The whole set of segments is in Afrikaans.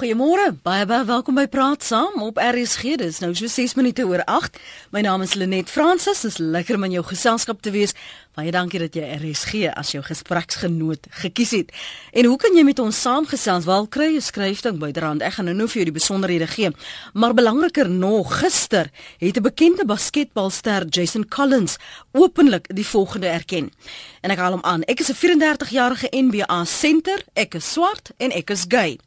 Goeiemôre. Baie baie welkom by Praat Saam op RSG. Dis nou so 6 minute oor 8. My naam is Lenet Fransis. Dis lekker om in jou geselskap te wees. Baie dankie dat jy RSG as jou gespreksgenoot gekies het. En hoe kan jy met ons saamgesels? Wel kry jy skryfding byderhand. Ek gaan nou nou vir jou die besonderhede gee. Maar belangriker nog, gister het 'n bekende basketbalster, Jason Collins, openlik die volgende erken. En ek haal hom aan. Ek is 'n 34-jarige NBA senter. Ek is swart en ek is gay.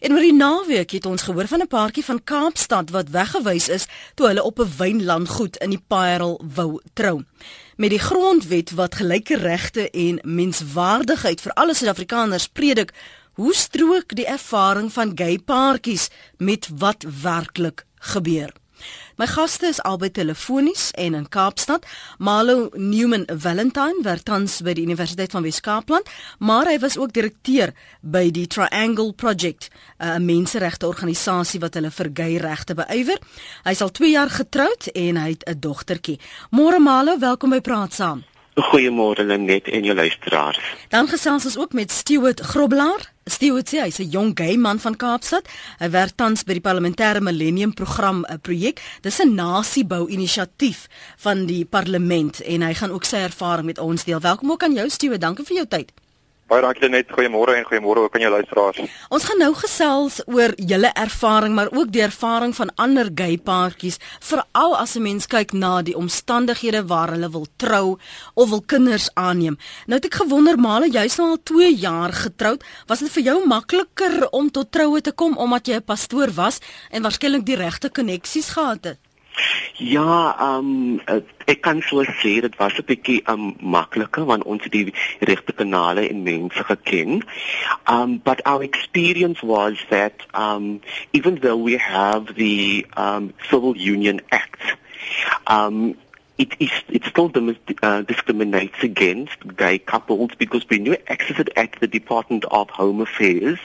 En oor die naweek het ons gehoor van 'n paartjie van Kaapstad wat weggewys is toe hulle op 'n wynlandgoed in die Parel wou trou. Met die grondwet wat gelyke regte en menswaardigheid vir alle Suid-Afrikaners predik, hoe strook die ervaring van gay paartjies met wat werklik gebeur? My gaste is albei telefonies en in Kaapstad. Malo Newman Valentine werk tans by die Universiteit van Wes-Kaapland, maar hy was ook direkteur by die Triangle Project, 'n menseregte organisasie wat hulle vir gay regte beywer. Hy's al 2 jaar getroud en hy het 'n dogtertjie. Môre Malo, welkom by Praat Saam. Goeiemôre Lenet en jou luisteraars. Dan gesels ons ook met Stewart Groblaar. Stewart sê hy's 'n jong gay man van Kaapstad. Hy werk tans by die Parlementêre Millennium Program 'n projek. Dis 'n nasiebou inisiatief van die parlement en hy gaan ook sy ervaring met ons deel. Welkom ook aan jou Stewart. Dankie vir jou tyd. Baie dankie net. Goeiemôre en goeiemôre ook aan jou luisteraars. Ons gaan nou gesels oor julle ervaring, maar ook die ervaring van ander gay paartjies, veral as 'n mens kyk na die omstandighede waar hulle wil trou of wil kinders aanneem. Nou het ek gewonder, Male, jy's nou al 2 jaar getroud. Was dit vir jou makliker om tot troue te kom omdat jy 'n pastoor was en waarskynlik die regte koneksies gehad het? Ja, ehm um, ek kan so sê dit was 'n bietjie um makliker want ons het die regte kanale en mense geken. Um but our experience was that um even though we have the um Civil Union Act um it is it still uh, discriminates against gay couples because when you access it at the Department of Home Affairs,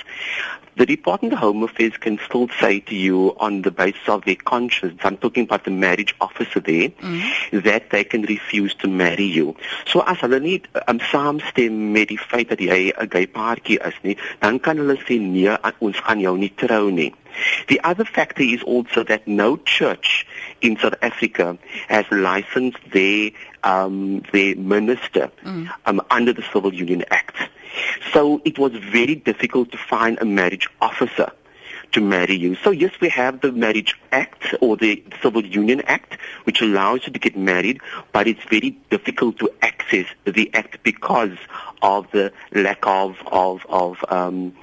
the Department of Home Affairs can still say to you on the basis of their conscience, I'm talking about the marriage officer there, mm-hmm. that they can refuse to marry you. So as hulle nie um, saamstem met die feit dat jy 'n gay paartjie is nie, dan kan hulle sê nee, ons gaan jou nie trou nie. The other factor is also that no church in South Africa has licensed their um, their minister mm. um, under the Civil Union Act. So it was very difficult to find a marriage officer to marry you. So yes, we have the Marriage Act or the Civil Union Act, which allows you to get married, but it's very difficult to access the act because of the lack of of of um,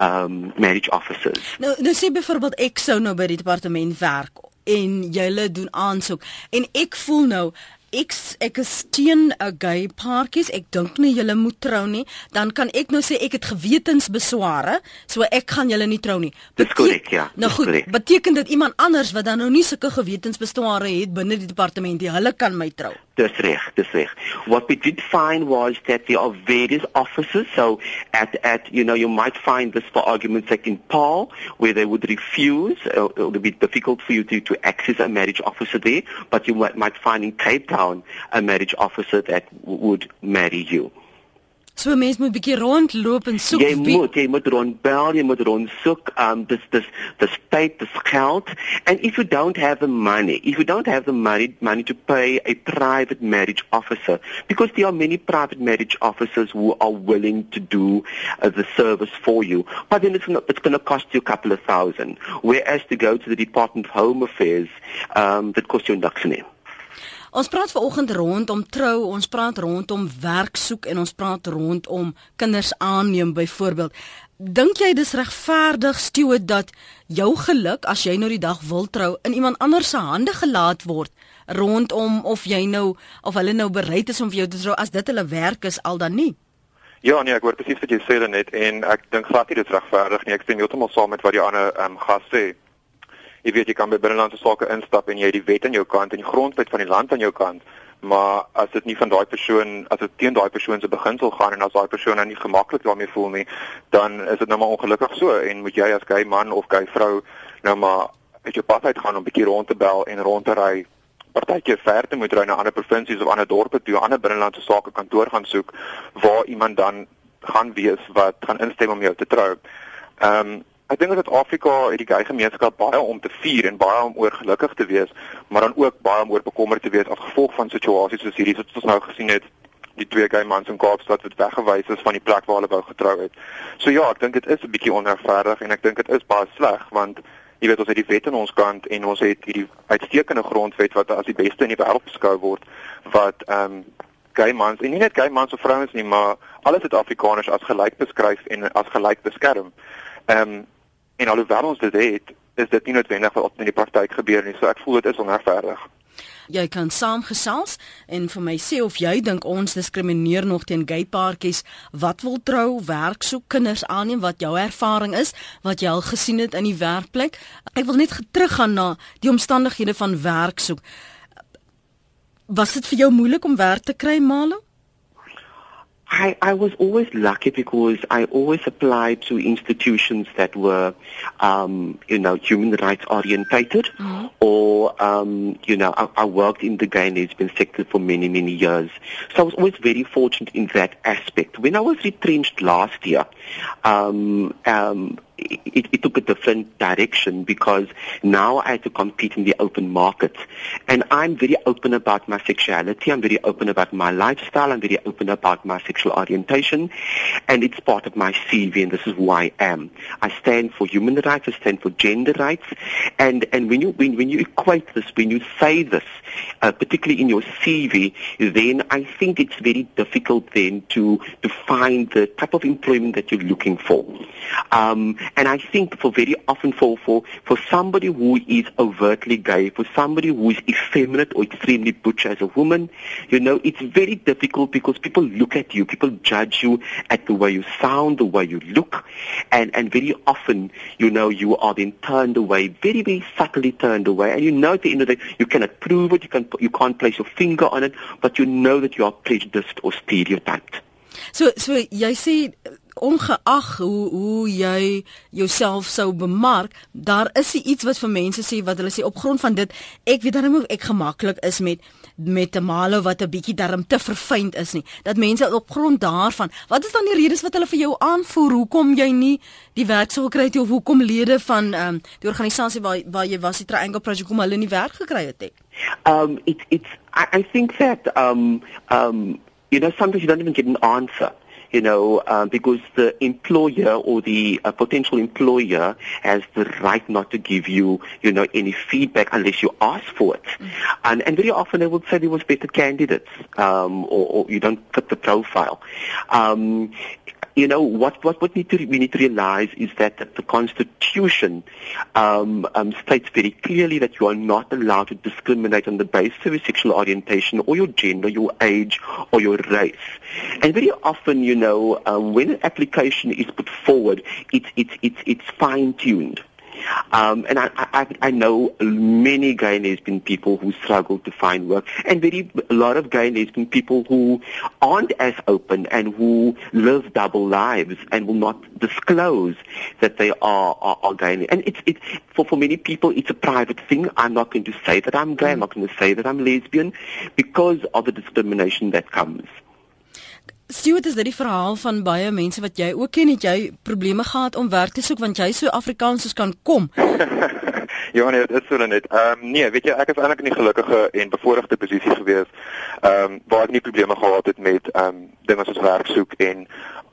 um marriage officers. Nou, nou sê byvoorbeeld ek sou nou by die departement werk en julle doen aansoek. En ek voel nou ek ek is teen 'n gay paartjies. Ek dink nie julle moet trou nie. Dan kan ek nou sê ek het gewetensbesware, so ek gaan julle nie trou nie. Dis korrek, ja. Nou goed, correct. beteken dit iemand anders wat dan nou nie sulke gewetensbesware het binne die departement nie, hulle kan my trou. Dis reg, dis reg. What we did find was that there are various offices. So at at you know you might find this for argument's sake in Paul, where they would refuse. Uh, it would be difficult for you to to access a marriage officer there, but you might, might find in Cape Town a marriage officer that would marry you. So mense moet 'n bietjie rondloop en soek. Jy moet, jy moet rondbel, jy moet rondsoek. Um dis dis dis tyd, dis geld. And if you don't have the money, if you don't have the money money to pay a private marriage officer because there are many private marriage officers who are willing to do uh, the service for you, but then it's not, it's going to cost you a couple of thousand. Whereas to go to the Department of Home Affairs, um that costs you nothing. Ons praat vanoggend rondom trou, ons praat rondom werk soek en ons praat rondom kinders aanneem byvoorbeeld. Dink jy dis regverdig stewe dat jou geluk as jy nou die dag wil trou in iemand anders se hande gelaat word rondom of jy nou of hulle nou bereid is om vir jou te trou as dit hulle werk is al dan nie? Ja nee, ek hoor presies wat jy sê net en ek dink glad nie dit is regverdig nie. Ek stem heeltemal saam met wat die ander ehm um, gas sê jy weet jy kan by binnelandse sake instap en jy het die wet aan jou kant en die grondwet van die land aan jou kant. Maar as dit nie van daai persoon as dit teen daai persoon se beginsel gaan en as daai persoon nou nie gemaklik daarmee voel nie dan is dit nou maar ongelukkig so. En moet jy as gay man of gay vrou nou maar uit jou pad uit gaan om 'n bietjie rond te bel en rond te ry. Partykeer ver te moet ry na ander provinsies of ander dorpe toe ander binnelandse sake kantoor gaan soek waar iemand dan gaan wees wat gaan instem om jou te trou. Ehm um, Ek dink dat Afrika het die gay gemeenskap baie om te vier en baie om oor gelukkig te wees, maar dan ook baie om oor bekommerd te wees as gevolg van situasies soos hierdie wat ons nou gesien het die twee gay mans in Kaapstad wat weggewys is van die plek waar hulle wou getrou het. So ja, ek dink dit is 'n bietjie onregverdig en ek dink dit is baie sleg want jy weet ons het die wet aan ons kant en ons het hierdie uitstekende grondwet wat as die beste in die wêreld beskou word wat ehm um, gay mans en nie net gay mans of vrouens nie, maar alle Suid-Afrikaners as gelyk beskryf en as gelyk beskerm. Ehm um, en alhoewel ons dit het, is dit nie noodwendig wat in die praktyk gebeur nie. So ek voel dit is onregverdig. Jy kan saamgesels en vir my sê of jy dink ons diskrimineer nog teen gay paartjies wat wil trou, werk soek, kinders aanneem, wat jou ervaring is, wat jy al gesien het in die werkplek. Ek wil net teruggaan na die omstandighede van werk soek. Was dit vir jou moeilik om werk te kry, Malo? I, I was always lucky because I always applied to institutions that were, um, you know, human rights orientated, mm-hmm. or um, you know, I, I, worked in the gay and lesbian sector for many, many years. So I was always very fortunate in that aspect. When I was retrenched last year, um, um it, it, took a different direction because now I had to compete in the open market. And I'm very open about my sexuality. I'm very open about my lifestyle. I'm very open about my sexual orientation. And it's part of my CV and this is who I am. I stand for human rights. I stand for gender rights. And, and when you, when, when you equate this, when you say this, uh, particularly in your CV, then I think it's very difficult then to, to find the type of employment that you're looking for. Um, and I think for very often for, for, for somebody who is overtly gay, for somebody who is effeminate or extremely butch as a woman, you know, it's very difficult because people look at you, people judge you at the way you sound, the way you look, and, and very often, you know, you are then turned away, very, very subtly turned away, and you know at the end of the day, you cannot prove it, you, can, you can't place your finger on it, but you know that you are prejudiced or stereotyped. So so jy sê ongeag hoe hoe jy jouself sou bemark, daar is iets wat vir mense sê wat hulle sê op grond van dit, ek weet dan hoe ek gemaklik is met met 'n malo wat 'n bietjie darm te verfynd is nie. Dat mense op grond daarvan, wat is dan die redes wat hulle vir jou aanvoer? Hoekom jy nie die werk sou kry het of hoekom lede van ehm um, die organisasie waar waar jy was, die Triangle Project kom hulle nie werk gekry het nie? Um it it's I, I think that um um you know sometimes you don't even get an answer you know, um, because the employer or the uh, potential employer has the right not to give you, you know, any feedback unless you ask for it. Mm. And, and very often they would say there was better candidates, um, or, or you don't fit the profile. Um, you know what what what need to we need to realize is that, the constitution um, um, states very clearly that you are not allowed to discriminate on the basis of your sexual orientation or your gender, your age, or your race. And very often, you know, um, when an application is put forward, it's it's it's it's fine tuned. Um, and I, I, I know many gay and lesbian people who struggle to find work, and very a lot of gay and lesbian people who aren't as open and who live double lives and will not disclose that they are, are, are gay. And it's, it's for for many people, it's a private thing. I'm not going to say that I'm gay. I'm not going to say that I'm lesbian because of the discrimination that comes. Stuart is dit die verhaal van baie mense wat jy ook ken, het jy probleme gehad om werk te soek want jy so Afrikaans soos kan kom. ja nee, dit is so net. Ehm um, nee, weet jy, ek is eintlik in 'n gelukkige en bevoordeelde posisie gewees. Ehm um, waar ek nie probleme gehad het met ehm um, dinge soos werk soek en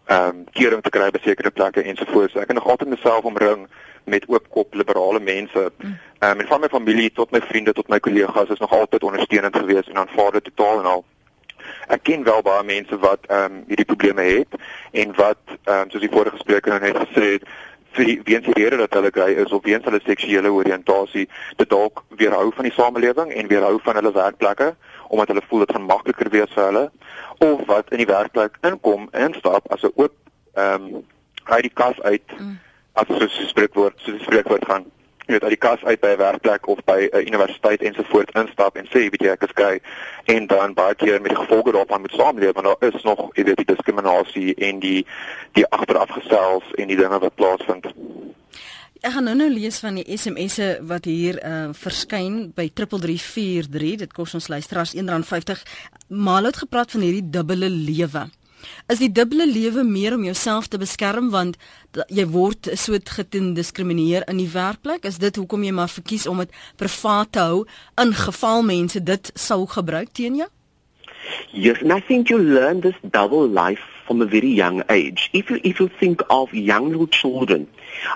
ehm um, kering te kry by sekere plekke ensovoorts. Ek het nog altyd myself omring met oopkop liberale mense. Mm. Ehm um, en van my familie tot my vriende tot my kollegas is nog altyd ondersteunend geweest en aanvaar dit totaal en al ek ken wel baie mense wat ehm um, hierdie probleme het en wat ehm um, soos die vorige spreker nou net gesê het vir die weens die rede dat hulle gay is of weens hulle seksuele oriëntasie dit dalk weerhou van die samelewing en weerhou van hulle werkplekke omdat hulle voel dit gaan makliker wees vir hulle of wat in die werkplek inkom instap as 'n oop ehm um, uit die kas uit mm. as so 'n spreekwoord soos 'n spreekwoord gaan jy weet uit die kas uit by 'n werkplek of by 'n universiteit ensovoorts instap en sê weet jy ek is gay en dan baie keer met die gevolge daarvan moet saamleef want daar is nog jy weet die diskriminasie en die die agterafgestels en die dinge wat plaasvind. Ek gaan nou nou lees van die SMS'e wat hier uh, verskyn by 3343. Dit kos ons luisteraars R1.50. Mal het gepraat van hierdie dubbele lewe. Is die dubbele lewe meer om jouself te beskerm want jy word so gediskrimineer in die werkplek? Is dit hoekom jy maar verkies om dit privaat te hou in geval mense dit sou gebruik teen jou? Yes, and I think you learn this double life from a very young age. If you if you think of young little children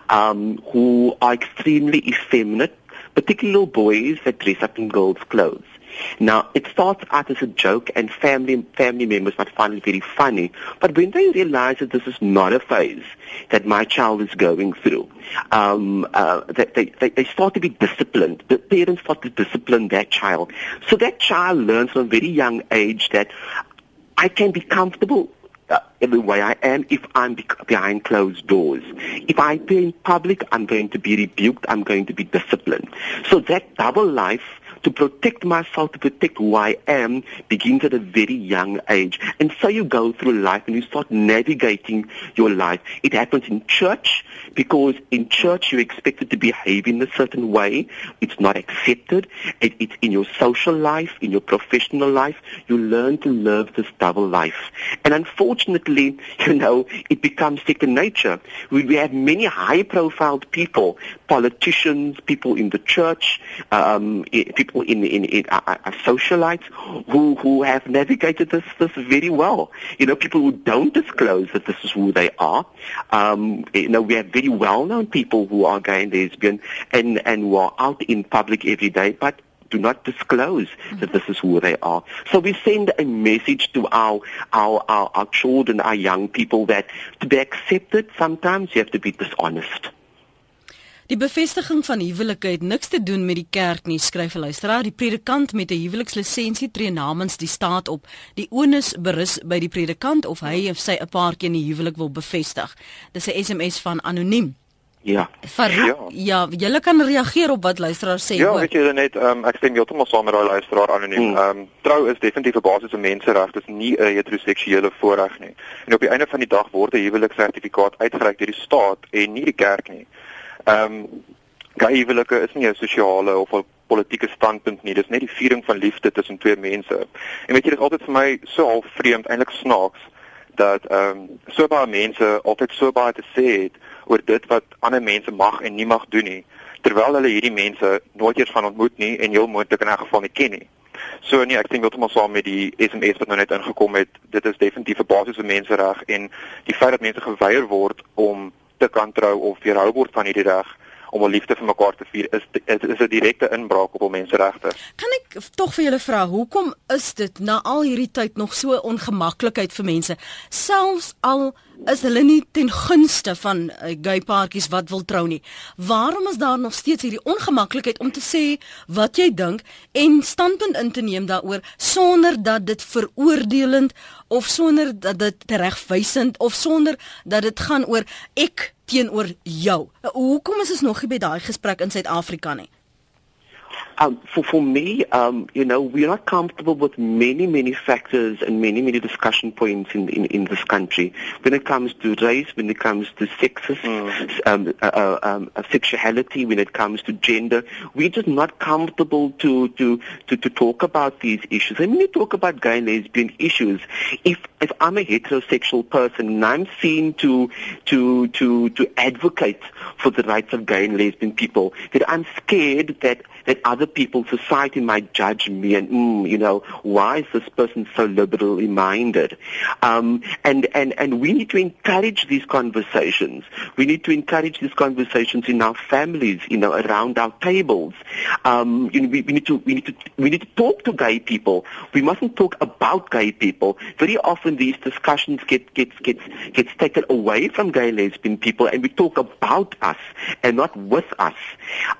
um, who are extremely effeminate, particularly boys that dress up in girls' clothes, Now, it starts out as a joke and family family members might find it very funny, but when they realize that this is not a phase that my child is going through, um, uh, they, they, they start to be disciplined. The parents start to discipline that child. So that child learns from a very young age that I can be comfortable uh, the way I am if I'm be- behind closed doors. If I be in public, I'm going to be rebuked. I'm going to be disciplined. So that double life to protect myself, to protect who I am, begins at a very young age. And so you go through life and you start navigating your life. It happens in church because in church you're expected to behave in a certain way. It's not accepted. It, it's in your social life, in your professional life. You learn to live this double life. And unfortunately, you know, it becomes second nature. We, we have many high-profile people, politicians, people in the church, um, people people in in, in uh, socialites who who have navigated this this very well. You know, people who don't disclose that this is who they are. Um, you know, we have very well-known people who are gay and lesbian and and who are out in public every day, but do not disclose mm-hmm. that this is who they are. So we send a message to our, our, our, our children, our young people that to be accepted, sometimes you have to be dishonest. Die bevestiging van huwelike het niks te doen met die kerk nie, skryf 'n luisteraar. Die predikant met 'n huwelikslisensie tree namens die staat op. Die onus berus by die predikant of hy of sy 'n paartjie in die huwelik wil bevestig. Dis 'n SMS van anoniem. Ja. Farouk, ja, ja jy kan reageer op wat luisteraar sê. Ja, weet jy net, um, ek stem heeltemal saam met daai luisteraar anoniem. Hmm. Ehm um, trou is definitief 'n basiese mensereg, dit is nie 'n heteroseksuele voorreg nie. En op die einde van die dag word 'n huweliksertifikaat uitgereik deur die staat en nie die kerk nie. Ehm um, gay huwelike is nie 'n sosiale of 'n politieke standpunt nie. Dis net die viering van liefde tussen twee mense. En weet jy, dit is altyd vir my so half vreemd, eintlik snaaks dat ehm um, so baie mense altyd so baie te sê het oor dit wat ander mense mag en nie mag doen nie, terwyl hulle hierdie mense nooit eers van ontmoet nie en heel moontlik in 'n geval nie ken nie. So nee, ek dink heeltemal saam met die SMS wat nou net ingekom het. Dit is definitief 'n basiese mensereg en die feit dat mense geweier word om te kan trou of weerhou word van hierdie reg om 'n liefde vir mekaar te vier is is 'n direkte inbraak op menseregte. Kan ek tog vir julle vra, hoekom is dit na al hierdie tyd nog so ongemaklikheid vir mense, selfs al is hulle nie ten gunste van uh, gay paartjies wat wil trou nie. Waarom is daar nog steeds hierdie ongemaklikheid om te sê wat jy dink en standpunt in te neem daaroor sonder dat dit veroordelend of sonder dat dit regwysend of sonder dat dit gaan oor ek teenoor jou. Hoekom is ons nog nie by daai gesprek in Suid-Afrika nie? Um, for, for me, um, you know, we are not comfortable with many, many factors and many, many discussion points in, in, in this country. When it comes to race, when it comes to sexist, mm. um, uh, uh um, uh, sexuality, when it comes to gender, we're just not comfortable to, to, to, to talk about these issues. And when you talk about gay and lesbian issues, if, if I'm a heterosexual person and I'm seen to, to, to, to advocate for the rights of gay and lesbian people, that I'm scared that that other people, society might judge me and, mm, you know, why is this person so liberally minded? Um, and, and, and we need to encourage these conversations. We need to encourage these conversations in our families, you know, around our tables. Um, you know, we, we, need to, we, need to, we need to talk to gay people. We mustn't talk about gay people. Very often these discussions get, get, get, gets taken away from gay lesbian people and we talk about us and not with us.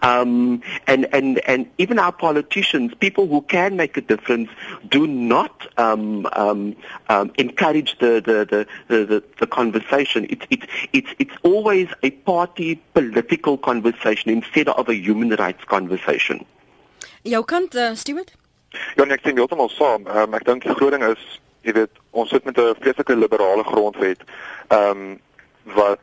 Um, and, and and even our politicians, people who can make a difference, do not um, um, um, encourage the the, the, the, the conversation. It's it's it's it's always a party political conversation instead of a human rights conversation. Jou kant uh, Stuart? Ja, nee, ek stem heeltemal saam. Um, ek dink die groot ding is, jy weet, ons sit met 'n vreeslike liberale grondwet. Ehm um, wat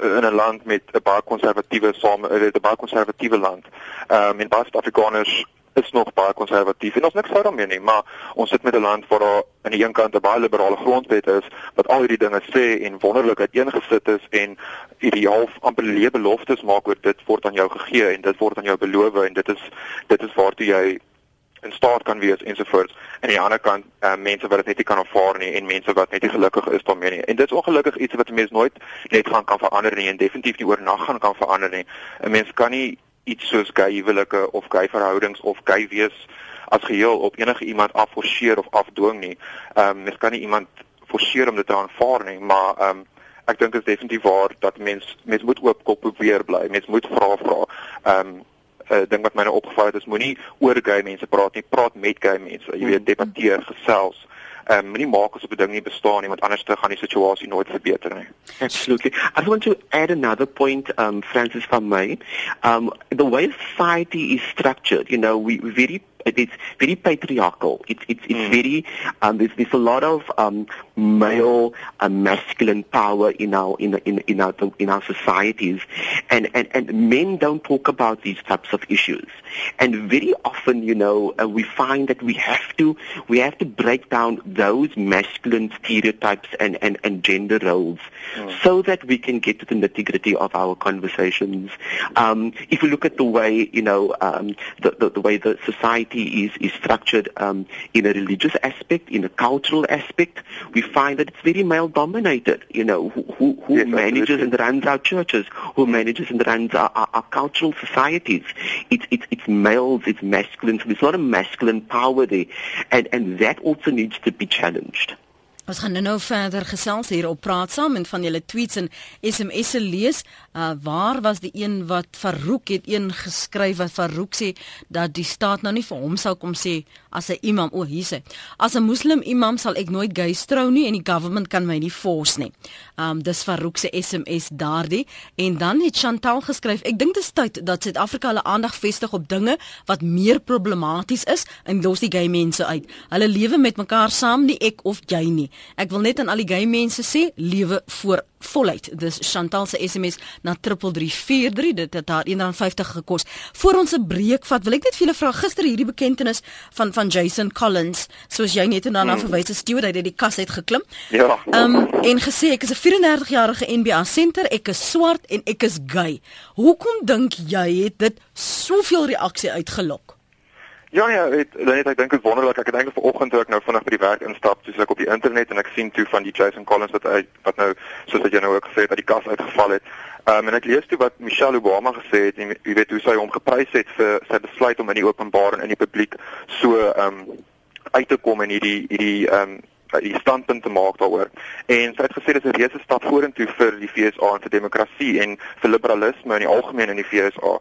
in 'n land met 'n baie konservatiewe same 'n baie konservatiewe land. Ehm um, en baie Suid-Afrikaners is nog baie konservatief en ons niks fout daarmee nie, maar ons sit met 'n land waar daar aan die een kant 'n baie liberale grondwet is wat al hierdie dinge sê en wonderlik uiteengesit is en ideaal amper lewe beloftes maak oor dit word aan jou gegee en dit word aan jou beloof en dit is dit is waartoe jy in staat kan wees ensovoorts. En aan die ander kant, uh, mense wat dit net nie kan aanvaar nie en mense wat net nie gelukkig is daarmee nie. En dit is ongelukkig iets wat 'n mens nooit net gaan kan verander nie en definitief nie oornag gaan kan verander nie. 'n Mens kan nie iets soos gay huwelike of gay verhoudings of gay wees as geheel op enige iemand afforceer of afdwing nie. Ehm um, mens kan nie iemand forceer om dit te aanvaar nie, maar ehm um, ek dink dit is definitief waar dat mens mens moet oop kop probeer bly. Mens moet vra vra. Ehm um, uh, ding wat my nou opgeval het is moenie oor gay mense praat nie, praat met gay mense. Jy weet, debatteer, gesels. Ehm um, moenie maak asof 'n ding nie bestaan nie, want anders te gaan die situasie nooit verbeter nie. Absolutely. I want to add another point um Francis from me. Um the way society is structured, you know, we very it's very patriarchal. It's it's it's mm. very um, there's there's a lot of um, male uh, masculine power in our in in in our in our societies, and and and men don't talk about these types of issues. And very often, you know, uh, we find that we have to we have to break down those masculine stereotypes and and and gender roles, mm. so that we can get to the nitty gritty of our conversations. Um, if we look at the way you know um, the, the the way the society society is, is structured um, in a religious aspect, in a cultural aspect, we find that it's very male dominated. You know, who, who, who yes, manages and runs our churches, who manages and runs our, our, our cultural societies. It's, it's, it's males, it's masculine. So there's not a masculine power there. And, and that also needs to be challenged. Ons gaan nou verder gesels hier op praat saam en van julle tweets en SMS'e lees. Uh waar was die een wat Farouk het een geskryf wat Farouk sê dat die staat nou nie vir hom sou kom sê as 'n imam o hierse. As 'n moslim imam sal ek nooit gays trou nie en die government kan my nie force nie. Um dis Farouk se SMS daardie en dan het Chantal geskryf ek dink dit is tyd dat Suid-Afrika hulle aandag vestig op dinge wat meer problematies is en los die gay mense uit. Hulle lewe met mekaar saam nie ek of jy nie. Ek wil net aan al die gay mense sê, lewe voor voluit. Dis Chantal se SMS na 3343. Dit het haar R1.50 gekos. Voor ons 'n breek vat, wil ek net vir julle vra gister hierdie bekentenis van van Jason Collins, soos jy net en dan hmm. verwys as steward uit die kas uit geklim. Ja. Ehm um, en gesê ek is 'n 34-jarige NBA senter, ek is swart en ek is gay. Hoekom dink jy het dit soveel reaksie uitgelok? Ja ja, weet, net ek dink dit is wonderlik. Ek het eintlik vanoggend toe ek nou vinnig by die werk instap, soos ek op die internet en ek sien toe van die Jason Collins wat uit wat nou soos wat jy nou ook gesê het uit die kas uitgeval het. Ehm um, en ek lees toe wat Michelle Obama gesê het en jy weet hoe sy hom geprys het vir sy besluit om in die openbaar en in die publiek so ehm um, uit te kom in hierdie hierdie ehm um, die standpunt te maak daaroor. En sy het gesê dit is 'n reuse stap vorentoe vir die FSA en vir demokrasie en vir liberalisme in die algemeen in die FSA.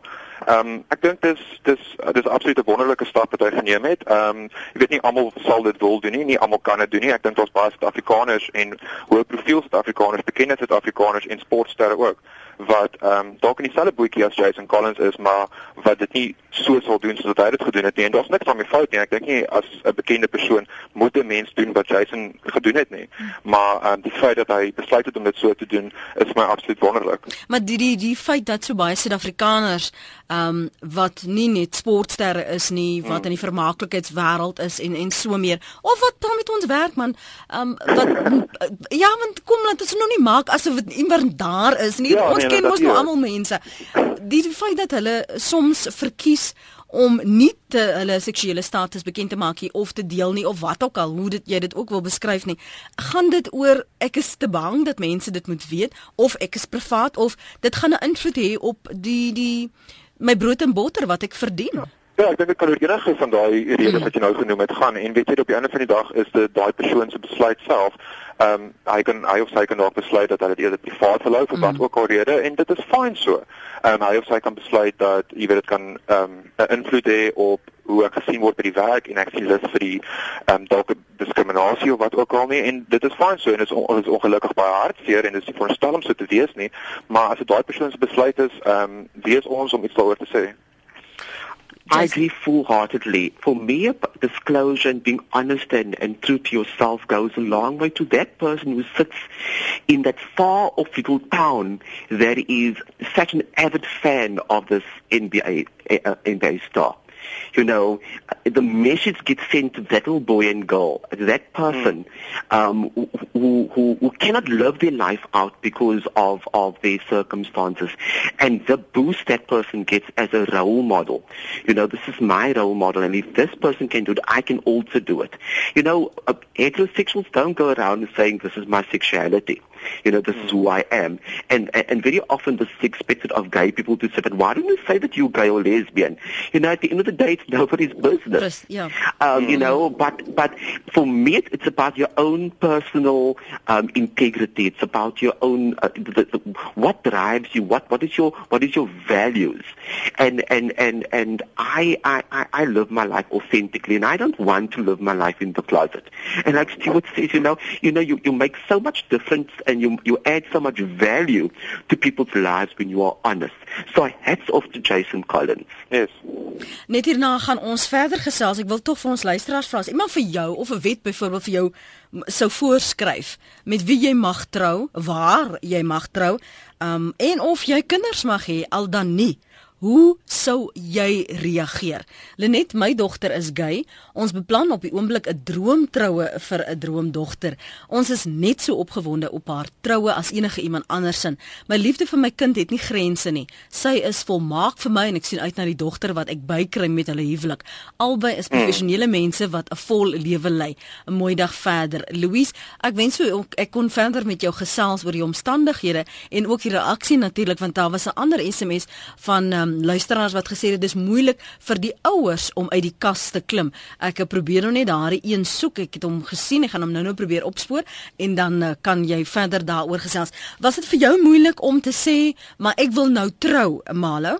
Ehm um, ek dink dis dis dis absoluut 'n wonderlike stap wat hy geneem het. Ehm um, jy weet nie almal sal dit wil doen nie, nie almal kan dit doen nie. Ek dink daar's baie Suid-Afrikaners en hoë profiel Suid-Afrikaners, bekende Suid-Afrikaners en sportsterre ook wat ehm um, dalk in dieselfde bootjie as Jason Collins is, maar wat dit nie so sou doen soos wat hy dit gedoen het nie. En daar's niks van my fout nie. Ek dink nie as 'n bekende persoon moet 'n mens doen wat Jason gedoen het nie. Maar ehm um, die feit dat hy besluit het om dit so te doen, is my absoluut wonderlik. Maar die die die feit dat so baie Suid-Afrikaners ehm um, wat nie net sportsterre is nie, wat in die vermaaklikheidswêreld is en en so meer, of wat dan met ons werk man, ehm um, wat ja, want kom laat ons nou nie maak asof dit iemand daar is nie. Ja, ons nee, ken mos nou almal mense. Die, die feit dat hulle soms verkies om nie te hulle seksuele status bekend te maak nie of te deel nie of wat ook al hoe dit jy dit ook wil beskryf nie gaan dit oor ek is te bang dat mense dit moet weet of ek is privaat of dit gaan 'n invloed hê op die die my brood en botter wat ek verdien ja. Ja, ek dink dit kan oor enige van daai redes wat jy nou genoem het gaan en weet jy op die einde van die dag is dit daai persoon se besluit self. Ehm um, hy kan hy of sy kan dalk besluit dat hy dit eerder privaat verloop of wat mm. ook al rede en dit is fyn so. Ehm um, hy of sy kan besluit dat jy weet dit kan ehm um, 'n invloed hê op hoe ek gesien word by die werk en ek sien lus vir die ehm um, dalk diskriminasie of wat ook al nie en dit is fyn so en dit is, on, is ongelukkig baie hartseer en dit is nie veronderstel om so te wees nie, maar as dit daai persoon se besluit is, ehm um, wie is ons om iets daaroor te sê? I agree full-heartedly. For me, disclosure and being honest and, and true to yourself goes a long way to that person who sits in that far-off little town that is such an avid fan of this NBA, uh, NBA star. You know, the message gets sent to that little boy and girl, that person mm. um, who, who, who cannot live their life out because of, of their circumstances. And the boost that person gets as a role model, you know, this is my role model, and if this person can do it, I can also do it. You know, uh, heterosexuals don't go around saying this is my sexuality. You know, this is who I am. And, and very often this is expected of gay people to say, but why don't you say that you're gay or lesbian? You know, at the end of the day, it's nobody's business. Yeah. Um, you know, but, but for me, it's about your own personal um, integrity. It's about your own, uh, the, the, what drives you, what, what is your, what is your values? And, and, and, and I, I, I live my life authentically and I don't want to live my life in the closet. And like Stuart says, you know, you know, you, you make so much difference and you you add so much value to people's lives when you are honest. So hats off to Jason Collins. Yes. Net hierna gaan ons verder gesels. Ek wil tog vir ons luisteraars vra as iemand vir jou of 'n wet byvoorbeeld vir jou sou voorskryf met wie jy mag trou, waar jy mag trou, um en of jy kinders mag hê al dan nie. Hoe sou jy reageer? Lenet, my dogter is gay. Ons beplan op die oomblik 'n droomtroue vir 'n droomdogter. Ons is net so opgewonde op haar troue as enige iemand andersin. My liefde vir my kind het nie grense nie. Sy is volmaak vir my en ek sien uit na die dogter wat ek bykry met hulle huwelik. Albei is professionele mense wat 'n vol lewe lei. 'n Mooi dag verder. Louise, ek wens so ek kon verder met jou gesels oor die omstandighede en ook die reaksie natuurlik want daar was 'n ander SMS van um, luisteraars wat gesê het dis moeilik vir die ouers om uit die kas te klim. Ek probeer nou net daardie een soek. Ek het hom gesien. Ek gaan hom nou-nou probeer opspoor en dan uh, kan jy verder daaroor gesels. Was dit vir jou moeilik om te sê, maar ek wil nou trou, Malo?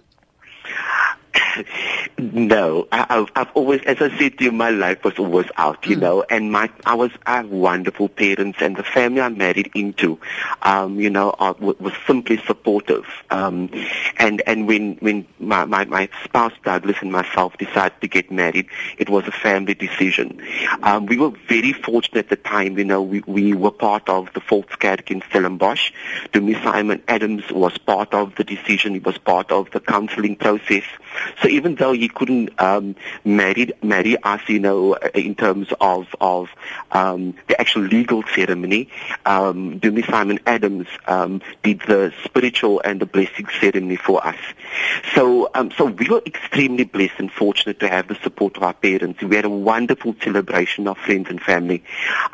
no, I, have I've always, as I said to you, my life was always out, you mm. know, and my, I was, I have wonderful parents and the family I married into, um, you know, are, was simply supportive. Um, and, and when, when my, my, my spouse Douglas and myself decided to get married, it was a family decision. Um, we were very fortunate at the time, you know, we, we were part of the Volkskerk in Stellenbosch. Dumi Simon Adams was part of the decision. He was part of the counseling process. So even though he couldn't um, marry marry us, you know, in terms of of um, the actual legal ceremony, um, Dumi Simon Adams um, did the spiritual and the blessing ceremony for us. So um, so we were extremely blessed and fortunate to have the support of our parents. We had a wonderful celebration of friends and family.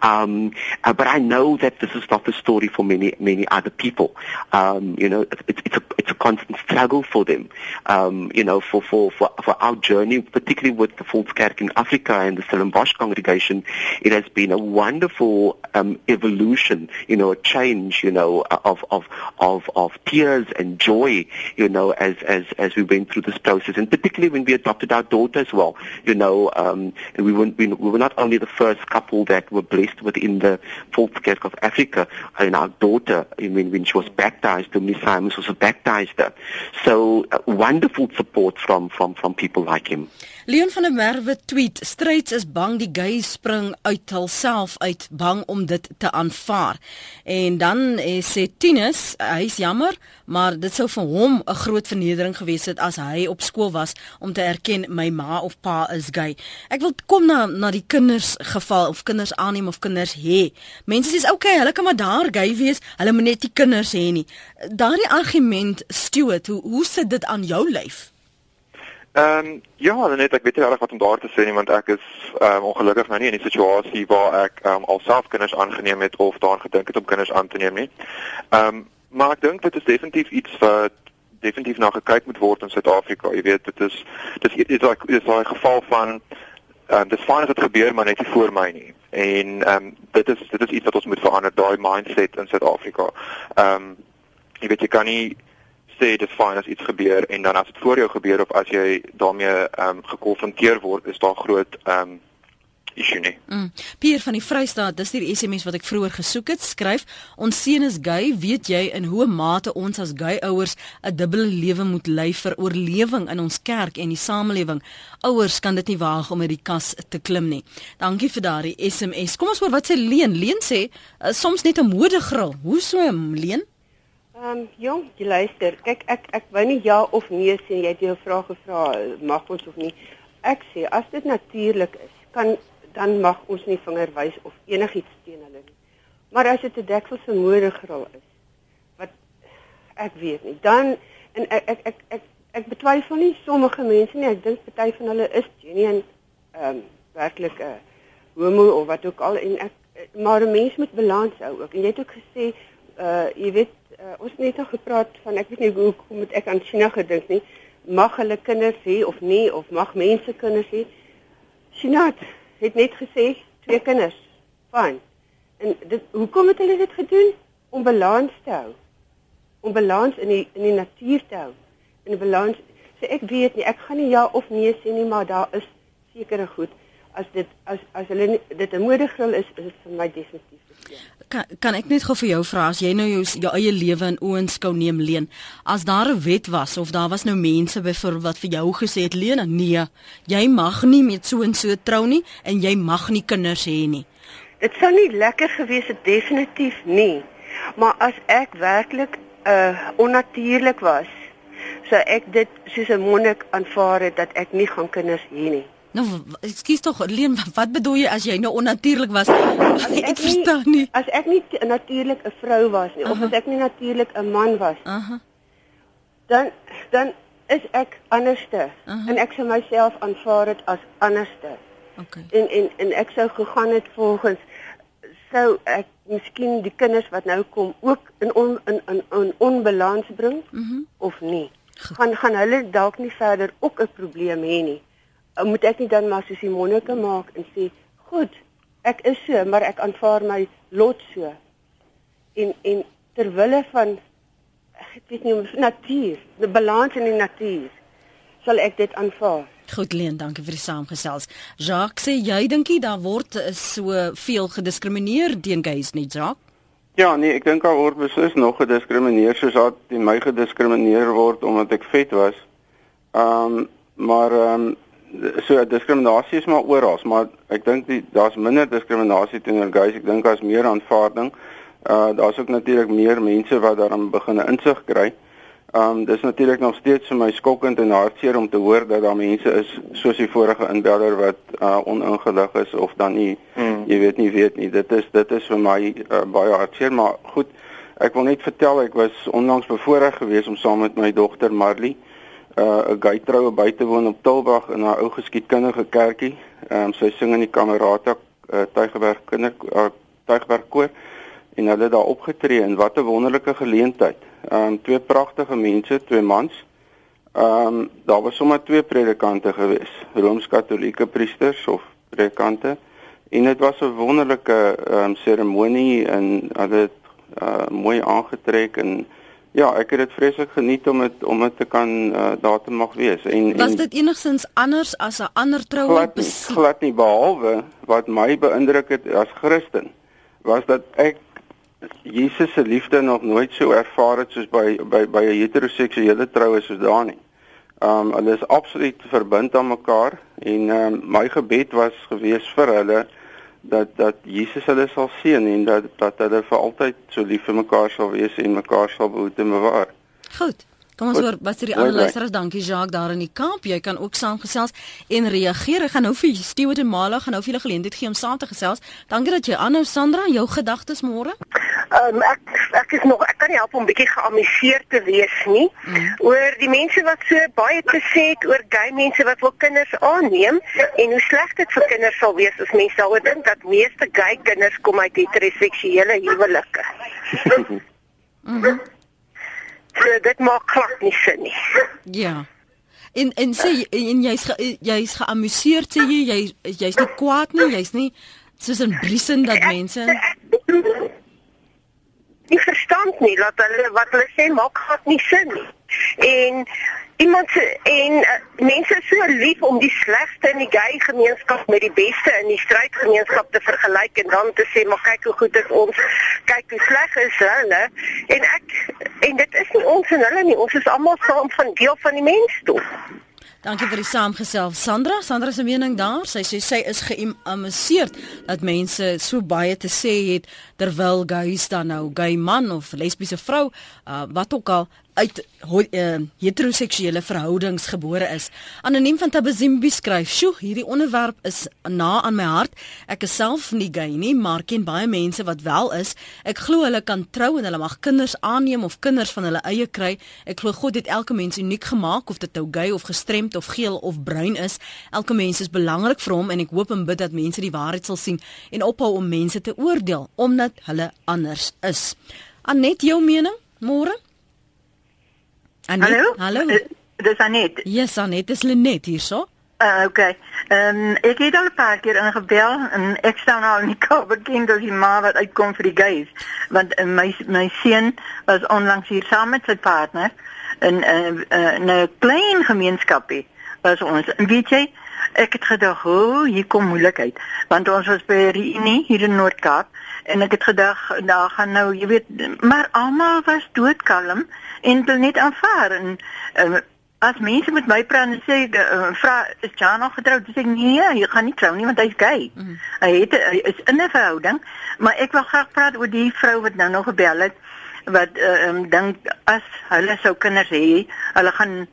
Um, uh, but I know that this is not the story for many many other people. Um, you know, it's, it's a it's a constant struggle for them. Um, you know, for for, for, for our journey, particularly with the Volkskerk in Africa and the Stellenbosch congregation, it has been a wonderful um, evolution, you know, a change, you know, of, of, of, of tears and joy, you know, as, as, as we went through this process. And particularly when we adopted our daughter as well, you know, um, and we were, we, we were not only the first couple that were blessed within the Volkskerk of Africa, and our daughter, I mean, when she was baptized, Dominic Simons was baptized. So uh, wonderful support from from from people like him. Leon van der Merwe tweet: "Stryds is bang die gay spring uit hulself uit, bang om dit te aanvaar." En dan eh, sê Tinus, hy's jammer, maar dit sou vir hom 'n groot vernedering gewees het as hy op skool was om te erken my ma of pa is gay. Ek wil kom na na die kinders geval of kinders aanneem of kinders hê. Mense sê, "Oké, okay, hulle kan maar daar gay wees, hulle moet net nie kinders hê nie." Daardie argument, Stuart, hoe hoe sit dit aan jou lyf? Ehm um, ja, net ek weet nie regtig wat om daar te sê nie want ek is ehm um, ongelukkig nou nie in 'n situasie waar ek ehm um, alself kinders aangeneem het of daar gedink het om kinders aan te neem nie. Ehm um, maar ek dink dit is definitief iets wat definitief na gekyk moet word in Suid-Afrika. Jy weet dit is dis is like is daai geval van ehm um, dis fyn dat dit gebeur maar net nie voor my nie. En ehm um, dit is dit is iets wat ons moet verander daai mindset in Suid-Afrika. Ehm um, jy weet jy kan nie sê dis fyn as iets gebeur en dan as dit voor jou gebeur of as jy daarmee ehm um, gekonfronteer word, is daar groot ehm um, issue nie. Mm. Pier van die Vrystaat, dis die SMS wat ek vroeër gesoek het, skryf: "Ons seun is gay, weet jy in hoe mate ons as gay ouers 'n dubbele lewe moet lei vir oorlewing in ons kerk en die samelewing. Ouers kan dit nie waag om uit die kas te klim nie." Dankie vir daardie SMS. Kom ons hoor wat sê Leen. Leen sê: uh, "Soms net 'n modegril. Hoe so, Leen?" Ehm um, jong, jy luister. Kyk, ek ek wou nie ja of nee sê jy het jou vrae gevra, mag ons of nie. ek sê as dit natuurlik is, kan dan mag ons nie vinger wys of enigiets teen hulle nie. Maar as dit 'n dekselse modegril is, wat ek weet nie, dan en ek ek ek ek, ek betwyfel nie sommige mense nie. Ek dink party van hulle is genuen ehm um, werklik 'n homo of wat ook al en ek maar 'n mens moet balans hou ook. En jy het ook gesê uh jy weet uh, ons het net al gepraat van ek weet nie hoe kom dit ek aan China gedink nie. Mag hulle kinders hê of nie of mag mense kinders hê? China het net gesê twee kinders. Fyn. En dit hoekom het hulle dit gedoen? Om balans te hou. Om balans in die in die natuur te hou. In balans. So ek weet nie, ek gaan nie ja of nee sê nie, maar daar is sekere goed as dit as as hulle nie, dit 'n modegril is, is dit vir my definitief verkeerd. Kan kan ek net gou vir jou vra as jy nou jou jou eie lewe in oënskou neem leen, as daar 'n wet was of daar was nou mense byvoorbeeld wat vir jou gesê het leen, nee, jy mag nie met so en so trou nie en jy mag nie kinders hê nie. Dit sou nie lekker gewees het definitief nie. Maar as ek werklik uh onnatuurlik was, sou ek dit soos 'n monnik aanvaar het dat ek nie gaan kinders hê nie. Nou, ekskuus tog, Leen, wat bedoel jy as jy nou onnatuurlik was? Ek, ek verstaan nie. As ek nie natuurlik 'n vrou was nie, uh -huh. of as ek nie natuurlik 'n man was. Aha. Uh -huh. Dan dan is ek anderste uh -huh. en ek sou myself aanvaar het as anderste. Okay. En en en ek sou gegaan het volgens sou ek miskien die kinders wat nou kom ook in on, in in in onbalans bring Mhm. Uh -huh. of nie. Gaan gaan hulle dalk nie verder ook 'n probleem hê nie moet ek nie dan maar soos die monnike maak en sê, "Goed, ek is so, maar ek aanvaar my lot so." En en ter wille van ek weet nie om natuur, die balans in die natuur, sal ek dit aanvaar. Goed Leen, dankie vir die saamgesels. Jacques sê jy dink jy daar word so veel gediskrimineer teen gays nie, Jacques? Ja, nee, ek dink daar word beslis nog gediskrimineer soos wat die my gediskrimineer word omdat ek vet was. Ehm um, maar ehm um, so diskriminasie is maar oral, maar ek dink daar's minder diskriminasie teenoor gays. Ek dink daar's meer aanvaarding. Uh daar's ook natuurlik meer mense wat daarin begin insig kry. Um dis natuurlik nog steeds vir my skokkend en hartseer om te hoor dat daar mense is soos die vorige inbeller wat uh oningelig is of dan nie hmm. jy weet nie weet nie. Dit is dit is vir my uh, baie hartseer, maar goed. Ek wil net vertel ek was onlangs bevoorreg geweest om saam met my dogter Marley uh 'n gay troue by te woon op Tilbag in haar ou geskiedkundige kerkie. Ehm um, sy sing in die Kamerata uh, Tuigerberg kinder uh, Tuigerberg koor en hulle daar opgetree en wat 'n wonderlike geleentheid. Ehm um, twee pragtige mense, twee mans. Ehm um, daar was sommer twee predikante gewees, Rooms-Katolieke priesters of predikante. En dit was 'n wonderlike ehm um, seremonie en hulle het uh, mooi aangetrek en Ja, ek het dit vreeslik geniet om dit om dit te kan uh, daar te mag wees. En Was dit enigstens anders as 'n ander troue glad nie, glad nie behalwe wat my beïndruk het as Christen was dat ek Jesus se liefde nog nooit so ervaar het soos by by by 'n heteroseksuele troue soos daar nie. Um hulle is absoluut verbind aan mekaar en um, my gebed was gewees vir hulle dat dat Jesus hulle sal seën en dat dat hulle vir altyd so lief vir mekaar sal wees en mekaar sal behoed en bewaar. Goed. Kom ons hoor wat sê die ander luisteraars. Dankie Jacques daar in die kamp. Jy kan ook saamgesels en reageer. Ek gaan nou vir Stewart en Mala gaan nou vir julle geleentheid gee om saam te gesels. Dankie dat jy aanhou Sandra, jou gedagtes môre. Um, ek ek is nog ek kan nie help om bietjie geamuseerd te wees nie mm. oor die mense wat so baie te sê het oor gay mense wat wil kinders aanneem en hoe sleg dit vir kinders sal wees as mense daaroor dink dat meeste gay kinders kom uit heteroseksuele huwelike. Mhm. Mm So dit maak glad nie sin nie. Ja. En en sê en jy's jy's geamuseerd sê jy jy jy's nie kwaad nie, jy's nie soos 'n briesen dat mense nie verstand nie dat hulle wat hulle sê maak glad nie sin nie. En iemand se en uh, mense is so lief om die slegste in die gay gemeenskap met die beste in die stryd gemeenskap te vergelyk en dan te sê maar kyk hoe goed is ons kyk hoe sleg is hulle en ek en dit is nie ons en hulle nie ons is almal saam van deel van die mensdom Dankie vir die saamgesel. Sandra, Sandra se mening daar. Sy sê sy is geamuseerd dat mense so baie te sê het terwyl gays dan nou gay man of lesbiese vrou uh, wat ook al uit uh, heteroseksuele verhoudings gebore is. Anoniem van Tabazimbi skryf: "Sjoe, hierdie onderwerp is na aan my hart. Ek is self nie gay nie, maar ken baie mense wat wel is. Ek glo hulle kan trou en hulle mag kinders aanneem of kinders van hulle eie kry. Ek glo God het elke mens uniek gemaak of dit nou gay of gestremd of geel of bruin is. Elke mens is belangrik vir hom en ek hoop en bid dat mense die waarheid sal sien en ophou om mense te oordeel omdat hulle anders is." Anet, jou mening? Môre? Anet, hallo? Hallo. Uh, dis Anet. Yes, Anet, dis Lenet hierso. Uh, okay. Ehm um, ek het al 'n paar keer ingebel en ek staan nou in die Kaap bekend as die ma wat uitkom vir die gays. Want uh, my my seun was onlangs hier saam met sy partner in 'n uh, uh, 'n klein gemeenskapie was ons. En weet jy, ek het gedag, "O, oh, hier kom moeilikheid." Want ons was by reunie hier in Noord-Kaap en ek het gedag, "Daar gaan nou, jy weet, maar almal was doodkalm en hulle net aanvaar en uh, as mense met my praat en sê uh, vra is Jan nog getroud dis ek nee hy gaan nie trou nie want hy's gay. Mm. hy het hy is in 'n verhouding maar ek wil graag praat oor die vrou wat nou nog gebel het wat uh, um, dink as hulle sou kinders hê hulle gaan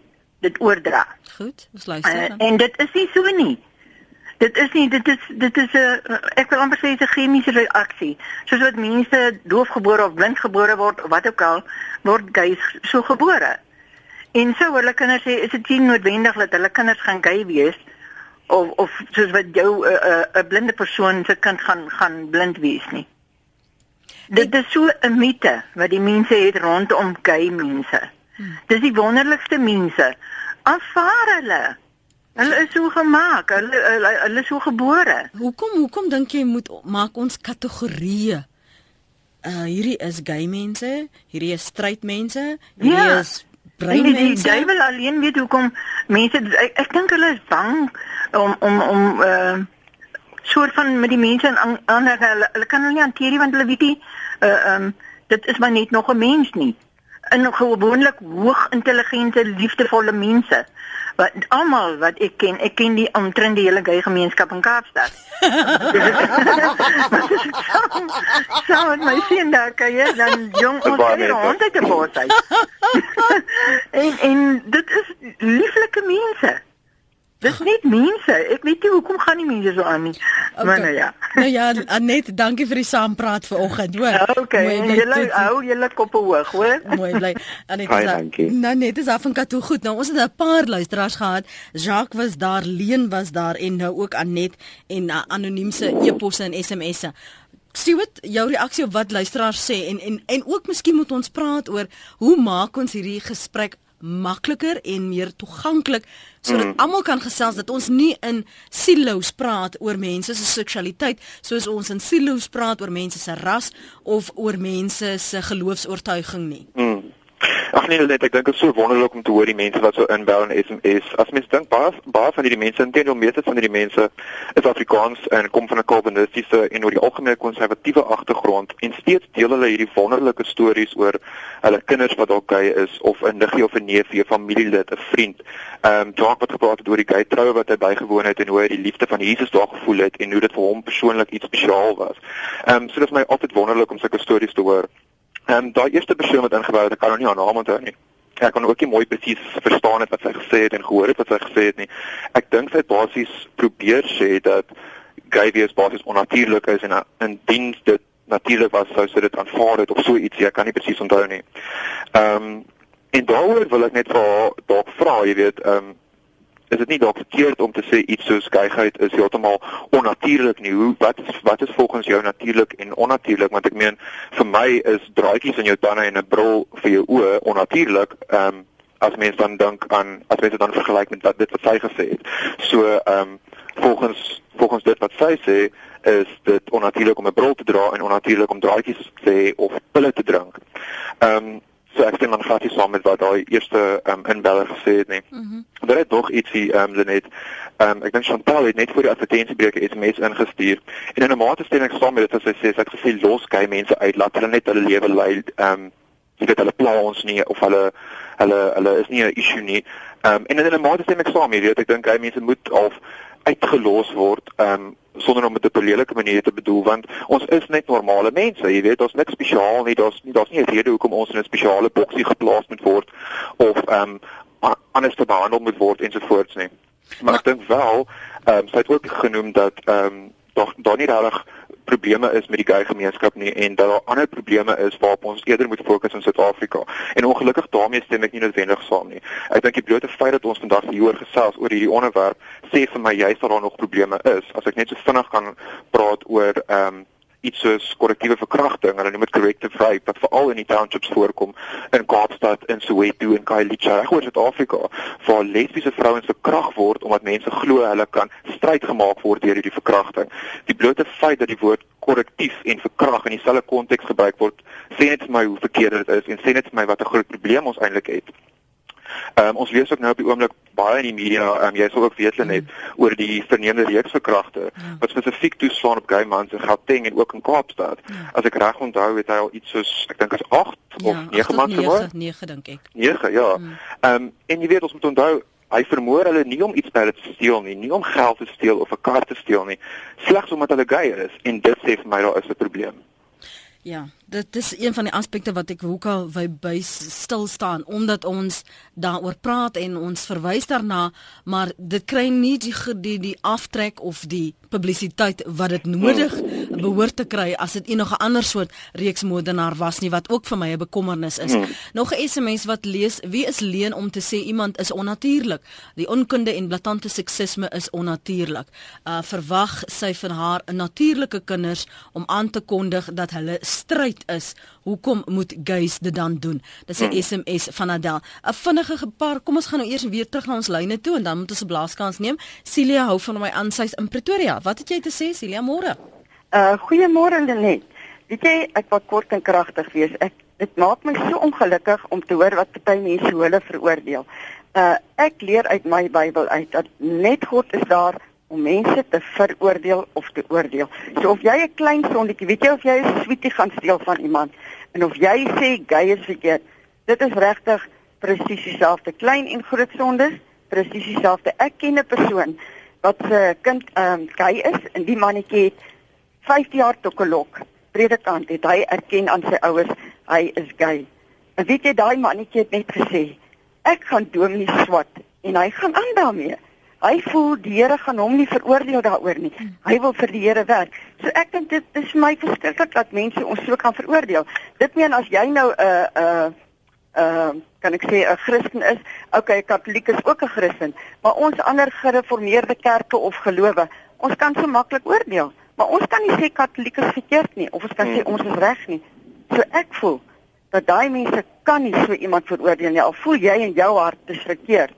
dit oordra. Goed ons luister uh, en dit is nie so nie dit is nie dit is dit is 'n uh, ek wil amper sê 'n chemiese reaksie soos wat mense doofgebore of blindgebore word of wat ook al word gays so gebore. En sou hulle kinders sê is dit nie noodwendig dat hulle kinders gaan gay wees of of soos wat jou 'n uh, 'n uh, blinde persoon se kind gaan gaan blind wees nie. Dit is so 'n mite wat die mense het rondom gay mense. Hmm. Dis die wonderlikste mense. Aanvaar hulle. Hulle is so gemaak. Hulle hulle, hulle is so gebore. Hoekom hoekom dink jy moet maak ons kategorieë? uh hierdie is gay mense, hierdie is straight mense, hierdie Ja. is bruin Die, die mense. duiwel alleen weet hoekom mense ek, ek dink hulle is bang om om om uh soort van met die mense aan aan hulle, hulle kan hulle nie hanteer nie want hulle weet nie uh um dit is maar net nog 'n mens nie. In gewoonlik hoog intelligente, liefdevolle mense. Wat almal wat ek ken, ek ken die omtrent die hele gay gemeenskap in Kaapstad. Saam saam met my sien daar kan jy dan jong ons mense. hond uit die bos uit. en en dit is lieflike mense. Dis net mense. Ek weet nie hoekom gaan die mense so aan nie. Okay. Maar nou ja. nou ja, Anet, dankie vir die saampraat vanoggend, hoor. Okay, Mooi julle hou julle koppe hoog, hoor. Mooi bly. Anet dankie. Nou net is af en toe goed. Nou ons het 'n paar luisteraars gehad. Jacques was daar, Leen was daar en nou ook Anet en uh, anoniem se e-posse en SMS'e. Stuart, jou reaksie op wat luisteraars sê en en en ook miskien moet ons praat oor hoe maak ons hierdie gesprek makliker en meer toeganklik sodat mm. almal kan gesels dat ons nie in silo's praat oor mense se seksualiteit soos ons in silo's praat oor mense se ras of oor mense se geloofs-oortuiging nie. Hmm. Ag nee, net ek dink dit is so wonderlik om te hoor die mense wat so inbel en SMS. As mens dink baie baie van hierdie mense, intendeel meeste van hierdie mense is Afrikaans en kom van 'n Calvinistiese en oor die algemeen konservatiewe agtergrond en steeds deel hulle hierdie wonderlike stories oor hulle kinders wat dalk gay is of 'n niggie of 'n neefie, 'n familielid, 'n vriend. Ehm um, Jacques wat gepraat het oor die gay troue wat hy bygewoon het en hoe hy die liefde van Jesus daar gevoel het en hoe dit vir hom persoonlik iets spesiaal was. Ehm um, so dit is my altyd wonderlik om sulke stories te hoor. Ehm um, daai eerste persoon wat ingebou het, ek kan nou nie haar naam onthou nie. Ek kon ook nie mooi presies verstaan het wat sy gesê het en gehoor het wat sy gesê het nie. Ek dink sy het basies probeer sê dat gay wees basies onnatuurlik is en in diens dit natuurlik was sou sy dit aanvaar het of so ietsie, ek kan nie presies onthou nie. Ehm um, en daaroor wil ek net vir haar dalk vra, jy weet, ehm um, is dit nie dalk verkeerd om te sê iets soos geyheid is heeltemal onnatuurlik nie. Hoe wat is wat is volgens jou natuurlik en onnatuurlik? Want ek meen vir my is draadjies in jou tande en 'n bril vir jou oë onnatuurlik. Ehm um, as mens dan dink aan as mens dit dan vergelyk met wat dit wat sy gesê het. So ehm um, volgens volgens dit wat sy sê is dit onnatuurlik om 'n bril te dra en onnatuurlik om draadjies te hê of pille te drink. Ehm um, so ek stem dan glad nie saam met wat daai eerste um, inbeller gesê het nie. Mhm. Mm Daar het nog ietsie ehm um, Lenet. Ehm um, ek dink Chantal het net voor die advertensiebreuke SMS ingestuur en in 'n mate stem ek saam met dit as sy sê sy het gesê los gay mense uit laat hulle net hulle lewe lei ehm um, jy weet hulle pla ons nie of hulle hulle hulle is nie 'n issue nie. Ehm um, en in 'n mate stem ek saam, jy weet ek dink gay mense moet of uitgelos word ehm um, sonder om dit op 'n lelike manier te bedoel want ons is net normale mense jy weet daar's niks spesiaal nie daar's nie daar's nie 'n rede hoekom ons in 'n spesiale boksie geplaas moet word of ehm um, anders te behandel moet word ensovoorts nie. Maar ek dink wel ehm um, sy het ook genoem dat ehm um, daar daar nie regtig probleme is met die gay gemeenskap nie en dat daar ander probleme is waarop ons eerder moet fokus in Suid-Afrika. En ongelukkig daarmee stem ek nie noodwendig saam nie. Ek dink die blote feit dat ons vandag hieroor gesels oor hierdie onderwerp sê vir my juist dat daar nog probleme is. As ek net so vinnig kan praat oor ehm um, iets soos korrektiewe verkrachting, hulle noem dit corrective rape wat veral in die townships voorkom in Kaapstad en Soweto en Khayelitsha reg oor Suid-Afrika waar lesbiese vrouens verkragt word omdat mense glo hulle kan stryd gemaak word deur hierdie verkrachting. Die blote feit dat die woord korrektief en verkragt in dieselfde konteks gebruik word, sê net vir my hoe verkeerd dit is en sê net vir my wat 'n groot probleem ons eintlik het. Ehm um, ons lees ook nou op die oomblik baie in die media, ehm um, jy sal ook weet net mm. oor die verneemde reeks verkragte ja. wat spesifiek toeslaan op gay mans in Gauteng en ook in Kaapstad. Ja. As ek reg onthou, het hy al iets soos ek dink is 8 ja, of 9 mans vermoor. 9 dink ek. 9, ja. Mm. Ehm mm. um, en jy weet ons moet onthou Hy vermoor hulle nie om iets by hulle te steel nie, nie om geld te steel of 'n kar te steel nie, slegs omdat hulle gay is en dit sê vir my daar is 'n probleem. Ja, dit is een van die aspekte wat ek hoekom by by stil staan omdat ons daaroor praat en ons verwys daarna, maar dit kry nie die die, die aftrek of die publisiteit wat dit nodig behoort te kry as dit enige ander soort reeks moordenaar was nie wat ook vir my 'n bekommernis is. Hmm. Nog 'n SMS wat lees: Wie is leen om te sê iemand is onnatuurlik? Die onkunde en blaatante seksisme is onnatuurlik. Uh verwag sy van haar natuurlike kinders om aan te kondig dat hulle stryd is. Hoekom moet gays dit dan doen? Dis 'n hmm. SMS van Adel. 'n Vinnige paar. Kom ons gaan nou eers weer terug na ons lyne toe en dan moet ons 'n blaaskans neem. Celia hou van my aansys in Pretoria. Wat het jy te sê, Celia? Môre. Uh goeiemôre Lenet. Weet jy, ek wil kort en kragtig wees. Ek dit maak my so ongelukkig om te hoor wat party mense hulle veroordeel. Uh ek leer uit my Bybel uit dat net God is daar om mense te veroordeel of te oordeel. So of jy 'n klein sondetjie, weet jy of jy 'n sweetie gaan steel van iemand en of jy sê gay is verkeerd, dit is regtig presies dieselfde klein en groot sondes, presies dieselfde. Ek ken 'n persoon wat se kind ehm um, gay is en die mannetjie het 5 jaar tokelok. Predikant het hy erken aan sy ouers hy is gay. En weet jy daai mannetjie het net gesê ek gaan dominee swat en hy gaan aan daarmee. Hy voel die Here gaan hom nie veroordeel daaroor nie. Hy wil vir die Here werk. So ek dink dit is my verskriklik dat mense ons so kan veroordeel. Dit meen as jy nou 'n uh, 'n uh, uh, kan ek sê 'n Christen is, okay, Katoliek is ook 'n Christen, maar ons ander gereformeerde kerke of gelowe, ons kan so maklik oordeel, maar ons kan nie sê Katoliek is verkeerd nie of ons kan sê hmm. ons is reg nie. So ek voel dat daai mense kan nie so iemand veroordeel nie. Al voel jy in jou hart dis verkeerd,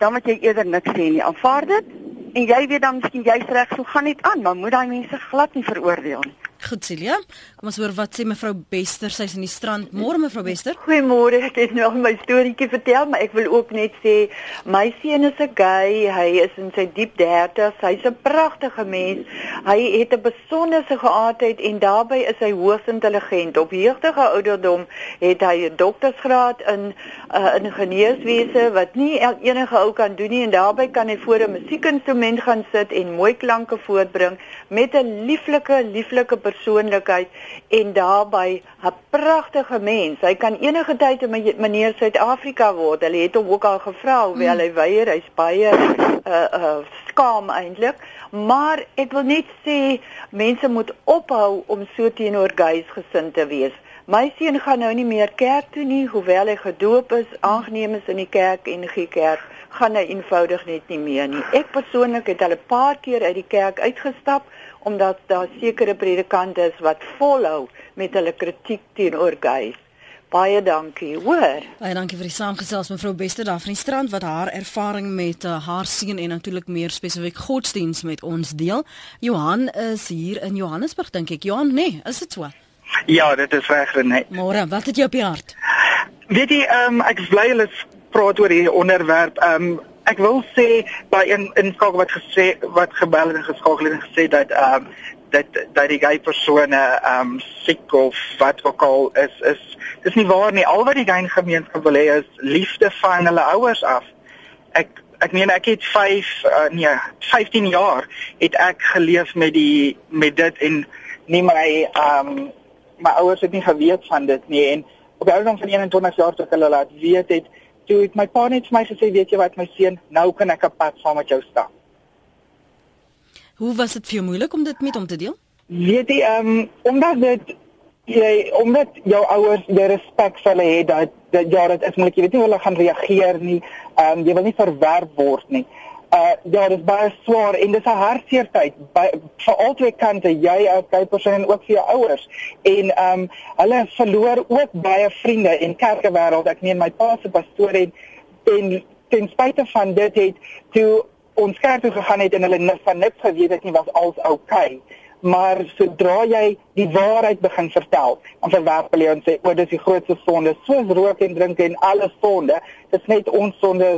dan moet jy eerder niks sê nie. Aanvaar dit en jy weet dan miskien jy's reg, so gaan dit aan, maar moet daai mense glad nie veroordeel nie. Goed Celia, kom ons hoor wat sê mevrou Bester, sy's in die strand. Môre mevrou Bester. Goeiemôre. Ek het nou al my storieetjie vertel, maar ek wil ook net sê my seun is 'n gay. Hy is in sy diep 30's. Hy's 'n pragtige mens. Hy het 'n besondere geaardheid en daarbey is hy hoogs intelligent. Op jeugdige ouderdom het hy 'n doktorsgraad in uh, ingenieurswese wat nie enige ou kan doen nie en daarbey kan hy voor 'n musiekinstrument gaan sit en mooi klanke voortbring met 'n lieflike lieflike persoonlikheid en daarbey 'n pragtige mens. Hy kan enige tyd in meneer Suid-Afrika word. Hulle het hom ook al gevra hoewel mm. hy weier. Hy's baie uh uh skaam eintlik. Maar ek wil net sê mense moet ophou om so teenoor gays gesind te wees. My seun gaan nou nie meer kerk toe nie, hoewel hy gedoop is, aangeneem is in die kerk en die kerk, gaan hy eenvoudig net nie meer nie. Ek persoonlik het al 'n paar keer uit die kerk uitgestap omdat daar sekere predikante is wat volhou met hulle kritiek teenoor gays. Baie dankie, hoor. Baie dankie vir die saamgesels mevrou Bester daar van die strand wat haar ervaring met uh, haar seun en natuurlik meer spesifiek godsdiens met ons deel. Johan is hier in Johannesburg dink ek. Johan, nee, is dit so? Ja, dit is reg, nee. Môre, wat het jy op die hart? Weet jy, um, ek is bly hulle praat oor hierdie onderwerp. Um, ek wil sê by in in skakel wat gesê wat gebel en geskakel en gesê dat ehm um, dat dat die gay persone ehm um, siek of wat ook al is is dis nie waar nie. Al wat die gay gemeenskap wil hê is liefde van hulle ouers af. Ek ek meen ek het 5 uh, nee 15 jaar het ek geleef met die met dit en nie my ehm um, my ouers het nie geweet van dit nie. En op die ouderdom van 21 jaar toe hulle laat weet het toe het my pa net vir my gesê weet jy wat my seun nou kan ek op pad saam met jou stap. Hoe was dit vir jou moeilik om dit met hom te deel? Weet jy ehm um, omdat dit jy omdat jou ouers die respek vir hulle het dat dat ja dit is moeilik jy weet nie hoe hulle gaan reageer nie ehm um, jy wil nie verwerp word nie uh ja dit is baie swaar en dis 'n hartseer tyd. Vir albei kante jy as gay persoon en ook vir jou ouers. En ehm um, hulle verloor ook baie vriende in kerkewêreld. Ek meen my pa se pastoor en en ten spyte van dit het toe ons kerk toe gegaan het en hulle van niks geweet het nie was alles oukei okay maar sodra jy die waarheid begin vertel, dan verwerp hulle en sê o, dis die grootste sonde, soos rook en drink en alle sonde, dis net ons sonde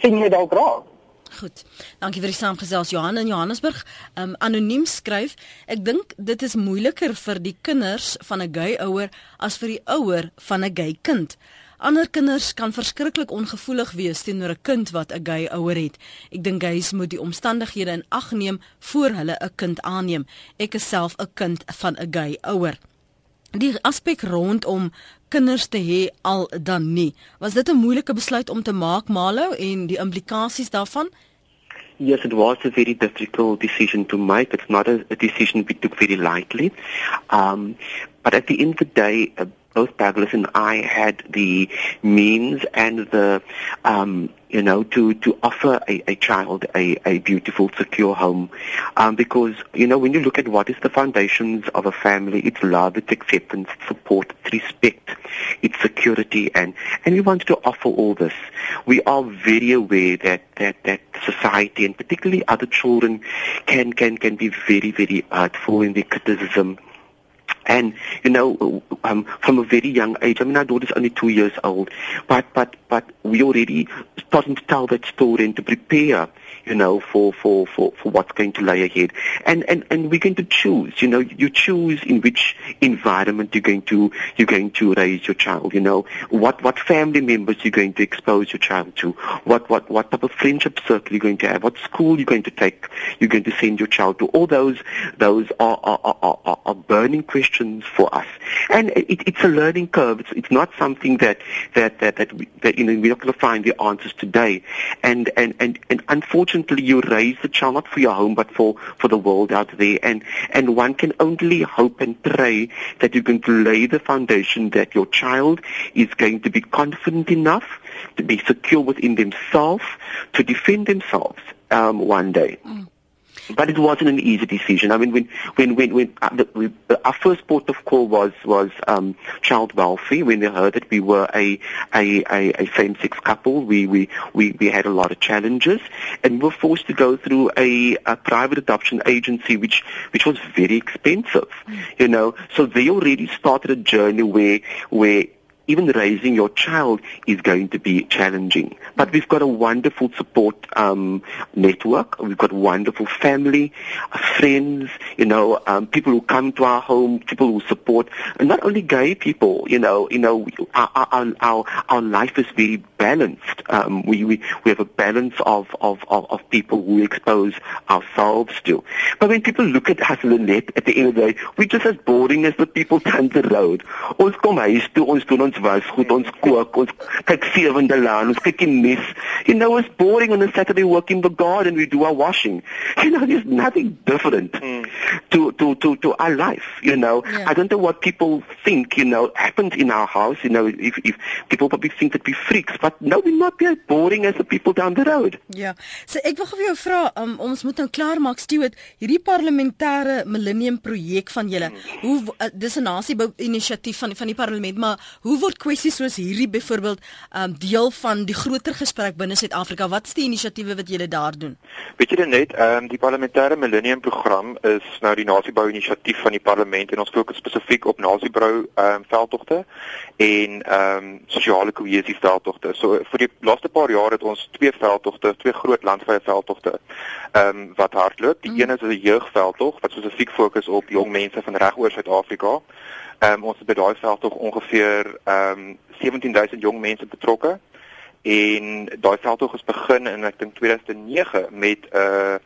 sien jy dalk raak. Goed. Dankie vir die saamgesels Johan in Johannesburg. Um anoniem skryf, ek dink dit is moeiliker vir die kinders van 'n gay ouer as vir die ouer van 'n gay kind. Ander kinders kan verskriklik ongevoelig wees teenoor 'n kind wat 'n gay ouer het. Ek dink hulle moet die omstandighede in ag neem voor hulle 'n kind aanneem. Ek is self 'n kind van 'n gay ouer. Die aspek rondom kinders te hê al dan nie. Was dit 'n moeilike besluit om te maak, Malo, en die implikasies daarvan? Yes, it was a very difficult decision to make. It's not a, a decision we took very lightly. Um, but at the end of the day, uh, both Douglas and I had the means and the, um, you know, to, to offer a, a child a, a beautiful, secure home. Um, because, you know, when you look at what is the foundations of a family, it's love, it's acceptance, it's support, it's respect, it's security, and, and we want to offer all this. We are very aware that, that, that society, and particularly other children, can, can, can be very, very hurtful in their criticism and you know, um, from a very young age, I mean, our daughter's only two years old, but but but we already starting to tell that story and to prepare you know, for, for, for, for what's going to lie ahead. And, and, and we're going to choose, you know, you choose in which environment you're going to, you're going to raise your child, you know, what, what family members you're going to expose your child to, what, what, what type of friendship circle you're going to have, what school you're going to take, you're going to send your child to. All those, those are, are, are, are, are burning questions for us. And it, it's a learning curve. It's, it's not something that, that, that, that, we, that you know, we're not going to find the answers today. And, and, and, and unfortunately, unfortunately you raise the child not for your home but for, for the world out there and, and one can only hope and pray that you're going to lay the foundation that your child is going to be confident enough to be secure within themselves to defend themselves um, one day. Mm. But it wasn't an easy decision. I mean, when when when, when uh, the, we, uh, our first port of call was was um, child welfare. When they heard that we were a a, a, a same-sex couple, we, we we we had a lot of challenges, and we were forced to go through a, a private adoption agency, which which was very expensive. Mm. You know, so they already started a journey where where even raising your child is going to be challenging. But we've got a wonderful support um, network. We've got wonderful family, uh, friends, you know, um, people who come to our home, people who support, and not only gay people. You know, you know, our our our, our life is very balanced. Um, we, we we have a balance of, of of of people who expose ourselves to. But when people look at us, Lynette, at the end of the day, we're just as boring as the people down the road. Was goed, ons kook, ons kyk sewende laan, ons kyk die mes. You know, it's boring on a Saturday work in the garden, we do our washing. You know, there's nothing different mm. to, to, to, to our life, you know. Yeah. I don't know what people think, you know, happens in our house, you know, if, if people probably think that we're freaks, but no, we're not as boring as the people down the road. Ja, so ek wil vir jou vra, um, ons moet nou klaar maak, Stuart, hierdie parlementêre millennium projek van julle, mm. hoe uh, dis 'n nasiebou inisiatief van van die parlement, maar hoe word kwessies soos hierdie byvoorbeeld um deel van die groter gesprek binne Suid-Afrika? Wat is die inisiatiewe wat julle daar doen? Weet jy net, um die parlementêre millennium program is nou die nasiebou inisiatief van die parlement en ons fokus spesifiek op nasiebou um veldtogte en um sosiale kohesie veldtogte. So vir die laaste paar jaar het ons twee veldtogte, twee groot landvrye veldtogte um wat hardloop. Die mm. een is 'n jeugveldtog wat spesifiek fokus op jong mense van regoor Suid-Afrika. Ehm um, ons het by daai veld tog ongeveer ehm um, 17000 jong mense betrokke. En daai veldtog is begin in ek dink 2009 met 'n uh,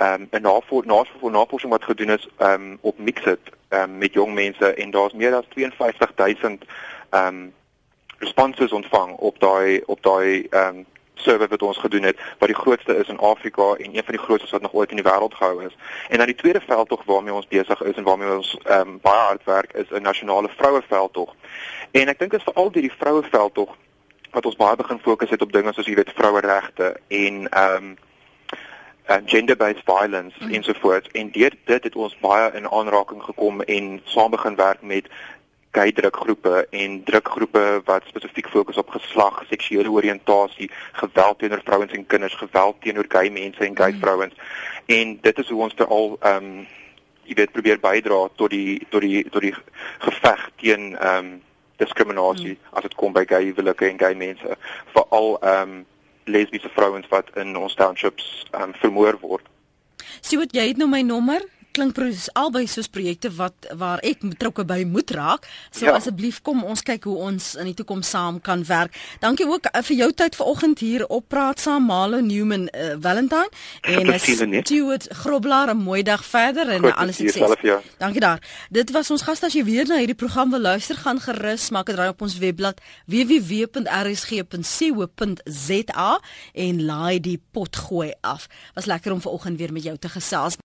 um, 'n navor navor navorsing wat gedoen is um, op Mixit um, met jong mense. En daar's meer as 52000 ehm um, responses ontvang op daai op daai ehm um, survey wat ons gedoen het wat die grootste is in Afrika en een van die grootste wat nog ooit in die wêreld gehou is. En dan die tweede veldtog waarmee ons besig is en waarmee ons ehm um, baie hard werk is 'n nasionale vroueveldtog. En ek dink dit is veral deur die vroueveldtog wat ons baie begin fokus het op dinge soos jy weet vroueregte en ehm um, en gender-based violence mm. ensovoorts en deur dit het ons baie in aanraking gekom en saam begin werk met gay drukgroepe en drukgroepe wat spesifiek fokus op geslag, seksuele oriëntasie, geweld teenoor vrouens en kinders, geweld teenoor gay mense en gay mm. vrouens. En dit is hoe ons te al ehm um, jy weet probeer bydra tot die tot die tot die geveg teen ehm um, diskriminasie mm. as dit kom by gay huwelike en gay mense, veral ehm um, lesbiese vrouens wat in ons townships ehm um, vermoor word. Sien wat jy het nou my nommer klink albei soos projekte wat waar ek betrokke by moet raak. So ja. asseblief kom ons kyk hoe ons in die toekoms saam kan werk. Dankie ook uh, vir jou tyd vanoggend hier op praat saam Malo Newman uh, Valentine en Stuart Grobler 'n mooi dag verder en Goed, alles sukses. Ja. Dankie daar. Dit was ons gas as jy weer na hierdie program wil luister gaan gerus maak dit raai op ons webblad www.rsg.co.za en laai die pot gooi af. Was lekker om vanoggend weer met jou te gesels.